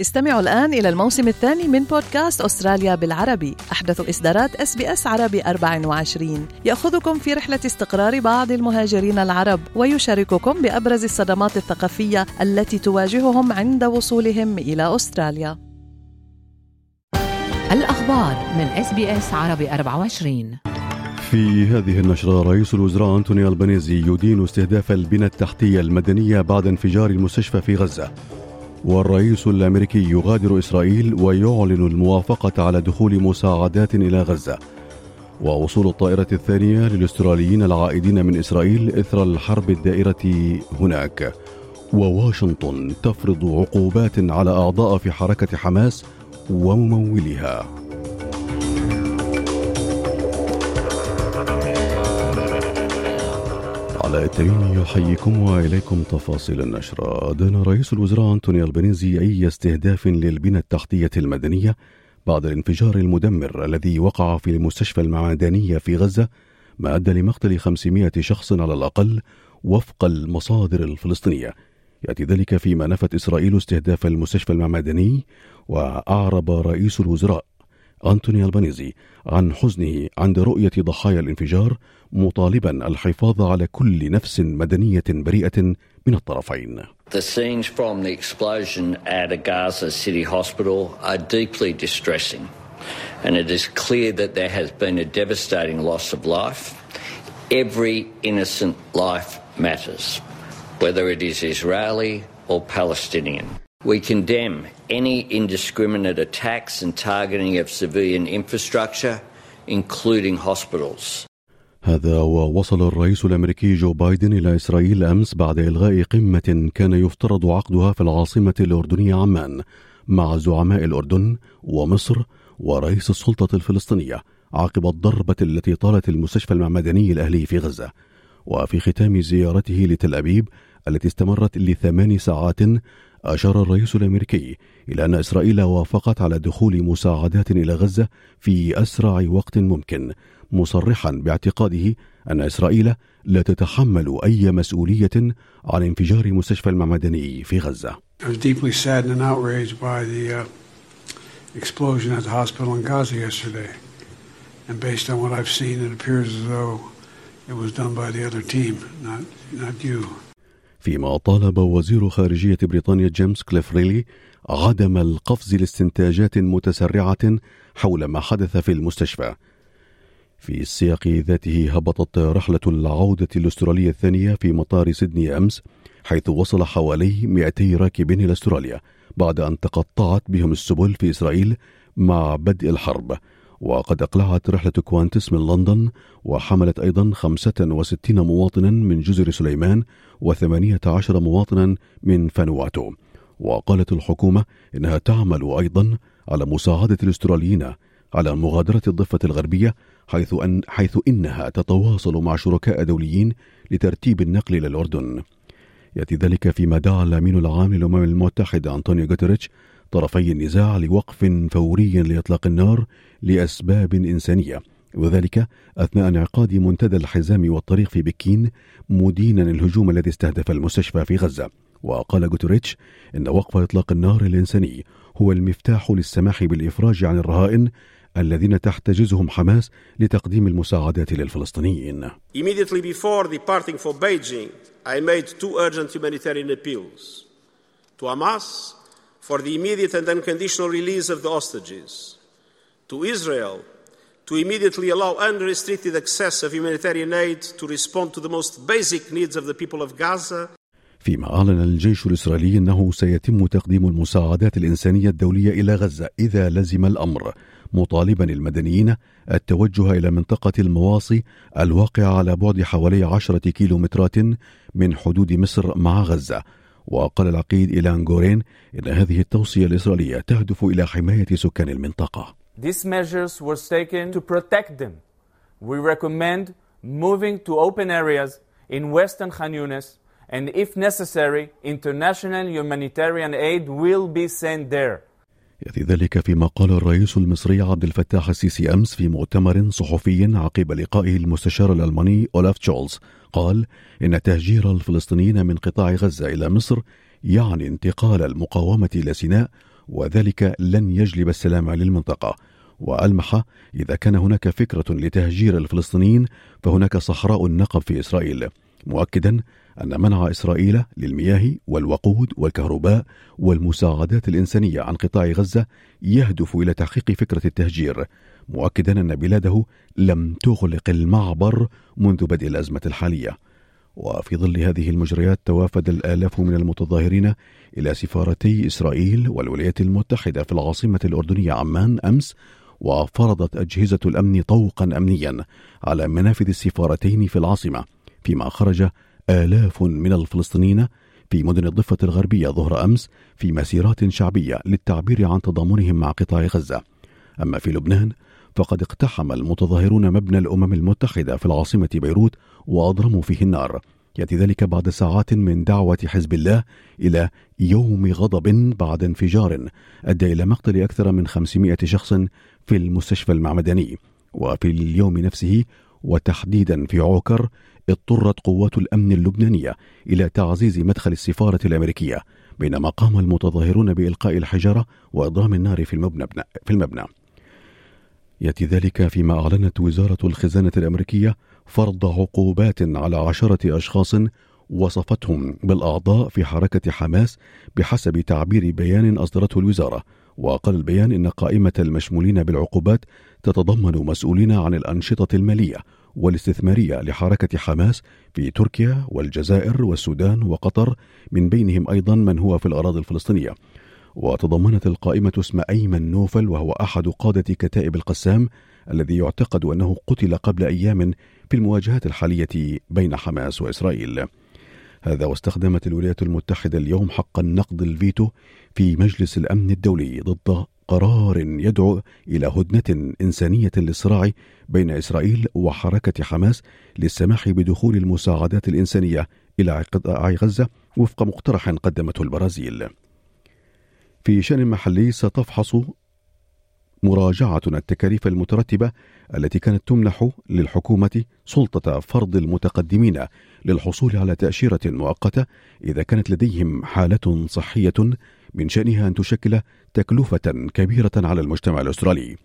استمعوا الآن إلى الموسم الثاني من بودكاست أستراليا بالعربي. أحدث إصدارات SBS عربي 24 يأخذكم في رحلة استقرار بعض المهاجرين العرب ويشارككم بأبرز الصدمات الثقافية التي تواجههم عند وصولهم إلى أستراليا. الأخبار من SBS عربي 24 في هذه النشرة رئيس الوزراء أنتوني ألبانيزي يدين استهداف البنى التحتية المدنية بعد انفجار المستشفى في غزة. والرئيس الأمريكي يغادر إسرائيل ويعلن الموافقة على دخول مساعدات إلى غزة. ووصول الطائرة الثانية للأستراليين العائدين من إسرائيل إثر الحرب الدائرة هناك. وواشنطن تفرض عقوبات على أعضاء في حركة حماس وممولها علاء التميمي يحييكم وإليكم تفاصيل النشرة أدان رئيس الوزراء أنتوني البنيزي أي استهداف للبنى التحتية المدنية بعد الانفجار المدمر الذي وقع في المستشفى المعدنية في غزة ما أدى لمقتل 500 شخص على الأقل وفق المصادر الفلسطينية. يأتي ذلك فيما نفت إسرائيل استهداف المستشفى المعمداني وأعرب رئيس الوزراء أنتوني البانيزي عن حزنه عند رؤية ضحايا الانفجار مطالبا الحفاظ على كل نفس مدنية بريئة من الطرفين. The scenes from the explosion at a Gaza City hospital are deeply distressing, and it is clear that there has been a devastating loss of life. Every innocent life matters, whether it is Israeli or Palestinian. We condemn any indiscriminate attacks and targeting of civilian infrastructure, including hospitals. هذا ووصل الرئيس الأمريكي جو بايدن إلى إسرائيل أمس بعد إلغاء قمة كان يفترض عقدها في العاصمة الأردنية عمان مع زعماء الأردن ومصر ورئيس السلطة الفلسطينية عقب الضربة التي طالت المستشفى المعمداني الأهلي في غزة وفي ختام زيارته لتل أبيب التي استمرت لثمان ساعات أشار الرئيس الأمريكي إلى أن إسرائيل وافقت على دخول مساعدات إلى غزة في أسرع وقت ممكن، مصرحا باعتقاده أن إسرائيل لا تتحمل أي مسؤولية عن انفجار مستشفى المعمدني في غزة. فيما طالب وزير خارجية بريطانيا جيمس كليفريلي عدم القفز لاستنتاجات متسرعة حول ما حدث في المستشفى. في السياق ذاته هبطت رحلة العودة الأسترالية الثانية في مطار سيدني أمس حيث وصل حوالي 200 راكب إلى أستراليا بعد أن تقطعت بهم السبل في إسرائيل مع بدء الحرب. وقد أقلعت رحلة كوانتس من لندن وحملت أيضا 65 مواطنا من جزر سليمان و18 مواطنا من فانواتو وقالت الحكومة إنها تعمل أيضا على مساعدة الأستراليين على مغادرة الضفة الغربية حيث أن حيث إنها تتواصل مع شركاء دوليين لترتيب النقل إلى الأردن. يأتي ذلك فيما دعا الأمين العام للأمم المتحدة أنطونيو غوتريتش طرفي النزاع لوقف فوري لإطلاق النار لأسباب إنسانية وذلك أثناء انعقاد منتدى الحزام والطريق في بكين مدينا الهجوم الذي استهدف المستشفى في غزة وقال غوتيريش إن وقف إطلاق النار الإنساني هو المفتاح للسماح بالإفراج عن الرهائن الذين تحتجزهم حماس لتقديم المساعدات للفلسطينيين. Immediately before departing for Beijing, I made two urgent humanitarian appeals to Hamas for the immediate and unconditional release of the hostages, to Israel to immediately allow unrestricted access of humanitarian aid to respond to the most basic needs of the people of Gaza. فيما أعلن الجيش الإسرائيلي أنه سيتم تقديم المساعدات الإنسانية الدولية إلى غزة إذا لزم الأمر مطالبا المدنيين التوجه إلى منطقة المواصي الواقعة على بعد حوالي عشرة كيلومترات من حدود مصر مع غزة. وقال العقيد إيلان غورين إن هذه التوصية الإسرائيلية تهدف إلى حماية سكان المنطقة These measures were taken to protect them. We recommend moving to open areas in western Khan Yunis and if necessary, international humanitarian aid will be sent there. يأتي ذلك فيما قال الرئيس المصري عبد الفتاح السيسي أمس في مؤتمر صحفي عقب لقائه المستشار الألماني أولاف تشولز قال إن تهجير الفلسطينيين من قطاع غزة إلى مصر يعني انتقال المقاومة إلى سيناء وذلك لن يجلب السلام للمنطقة. وألمح إذا كان هناك فكرة لتهجير الفلسطينيين فهناك صحراء النقب في إسرائيل مؤكدا أن منع إسرائيل للمياه والوقود والكهرباء والمساعدات الإنسانية عن قطاع غزة يهدف إلى تحقيق فكرة التهجير. مؤكدا أن بلاده لم تغلق المعبر منذ بدء الأزمة الحالية. وفي ظل هذه المجريات توافد الآلاف من المتظاهرين إلى سفارتي إسرائيل والولايات المتحدة في العاصمة الأردنية عمان أمس وفرضت أجهزة الأمن طوقا أمنيا على منافذ السفارتين في العاصمة فيما خرج آلاف من الفلسطينيين في مدن الضفة الغربية ظهر أمس في مسيرات شعبية للتعبير عن تضامنهم مع قطاع غزة. أما في لبنان فقد اقتحم المتظاهرون مبنى الأمم المتحدة في العاصمة بيروت وأضرموا فيه النار يأتي ذلك بعد ساعات من دعوة حزب الله إلى يوم غضب بعد انفجار أدى إلى مقتل أكثر من 500 شخص في المستشفى المعمداني وفي اليوم نفسه وتحديدا في عوكر اضطرت قوات الأمن اللبنانية إلى تعزيز مدخل السفارة الأمريكية بينما قام المتظاهرون بإلقاء الحجارة وإضرام النار في المبنى في المبنى. يأتي ذلك فيما أعلنت وزارة الخزانة الأمريكية فرض عقوبات على عشرة أشخاص وصفتهم بالأعضاء في حركة حماس بحسب تعبير بيان أصدرته الوزارة. وقال البيان إن قائمة المشمولين بالعقوبات تتضمن مسؤولين عن الأنشطة المالية والاستثمارية لحركة حماس في تركيا والجزائر والسودان وقطر من بينهم أيضا من هو في الأراضي الفلسطينية. وتضمنت القائمة اسم أيمن نوفل وهو أحد قادة كتائب القسام الذي يعتقد أنه قتل قبل أيام في المواجهات الحالية بين حماس وإسرائيل هذا واستخدمت الولايات المتحدة اليوم حق النقد الفيتو في مجلس الأمن الدولي ضد قرار يدعو إلى هدنة إنسانية للصراع بين إسرائيل وحركة حماس للسماح بدخول المساعدات الإنسانية إلى قطاع غزة وفق مقترح قدمته البرازيل. في شأن محلي ستفحص مراجعة التكاليف المترتبة التي كانت تمنح للحكومة سلطة فرض المتقدمين للحصول على تأشيرة مؤقتة إذا كانت لديهم حالة صحية من شأنها أن تشكل تكلفة كبيرة على المجتمع الأسترالي.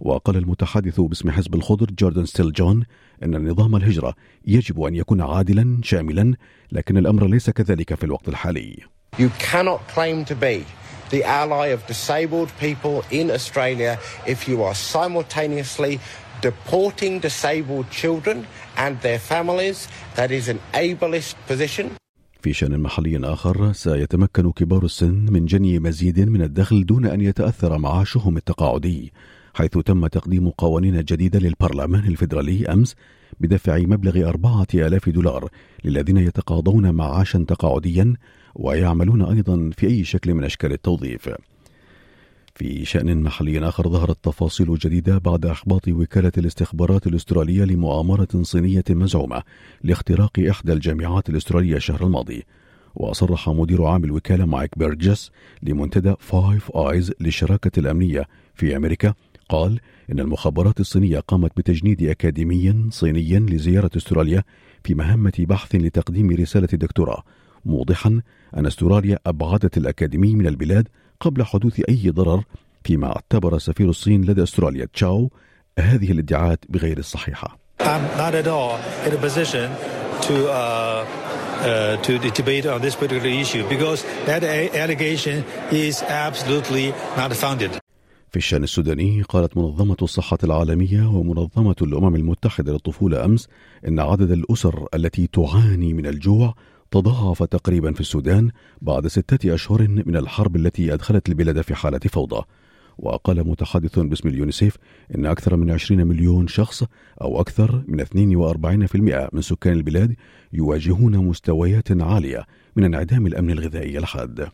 وقال المتحدث باسم حزب الخضر جوردن ستيل جون أن نظام الهجرة يجب أن يكون عادلا شاملا لكن الأمر ليس كذلك في الوقت الحالي. You cannot claim to be the ally of disabled people in Australia if you are simultaneously deporting disabled children and their families. That is an ableist position. في شان محلي آخر سيتمكن كبار السن من جني مزيد من الدخل دون أن يتأثر معاشهم التقاعدي حيث تم تقديم قوانين جديدة للبرلمان الفيدرالي أمس بدفع مبلغ أربعة آلاف دولار للذين يتقاضون معاشا تقاعديا ويعملون أيضا في أي شكل من أشكال التوظيف. في شأن محلي آخر ظهرت تفاصيل جديدة بعد إحباط وكالة الاستخبارات الأسترالية لمؤامرة صينية مزعومة لاختراق إحدى الجامعات الأسترالية الشهر الماضي. وصرح مدير عام الوكالة مايك بيرجس لمنتدى Five Eyes للشراكة الأمنية في أمريكا قال إن المخابرات الصينية قامت بتجنيد أكاديمي صيني لزيارة أستراليا في مهمة بحث لتقديم رسالة دكتوراه موضحا أن أستراليا أبعدت الأكاديمي من البلاد قبل حدوث أي ضرر فيما اعتبر سفير الصين لدى أستراليا تشاو هذه الادعاءات بغير الصحيحة. I'm not at all in a position to uh, uh, to debate on this particular issue because that allegation is absolutely not founded. في الشأن السوداني قالت منظمة الصحة العالمية ومنظمة الأمم المتحدة للطفولة أمس إن عدد الأسر التي تعاني من الجوع تضاعف تقريبا في السودان بعد ستة أشهر من الحرب التي أدخلت البلاد في حالة فوضى وقال متحدث باسم اليونيسيف إن أكثر من 20 مليون شخص أو أكثر من 42% من سكان البلاد يواجهون مستويات عالية من انعدام الأمن الغذائي الحاد.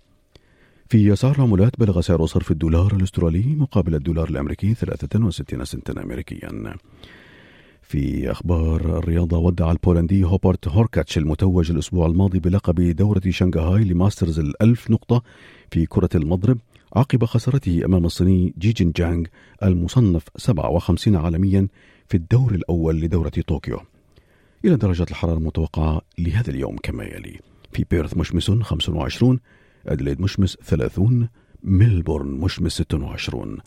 في أسعار العملات بلغ سعر صرف الدولار الأسترالي مقابل الدولار الأمريكي 63 سنتا أمريكيا. في أخبار الرياضة ودع البولندي هوبرت هوركاتش المتوج الأسبوع الماضي بلقب دورة شنغهاي لل Masters الألف نقطة في كرة المضرب عقب خسارته أمام الصيني جيجين جانغ المصنف 57 عالميا في الدور الأول لدورة طوكيو إلى درجة الحرارة المتوقعة لهذا اليوم كما يلي في بيرث مشمس 25 أدليد مشمس 30 ميلبورن مشمس 26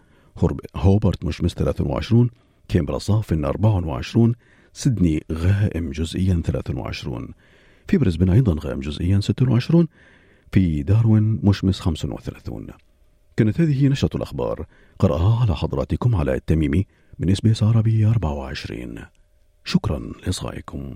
هوبارت مشمس 23 كانبرا صاف 24 سيدني غائم جزئيا 23 في بريسبن أيضا غائم جزئيا 26 في داروين مشمس 35 كانت هذه نشرة الأخبار. قرأها على حضراتكم علاء التميمي من SBS عربي 24 شكرا لإصغائكم.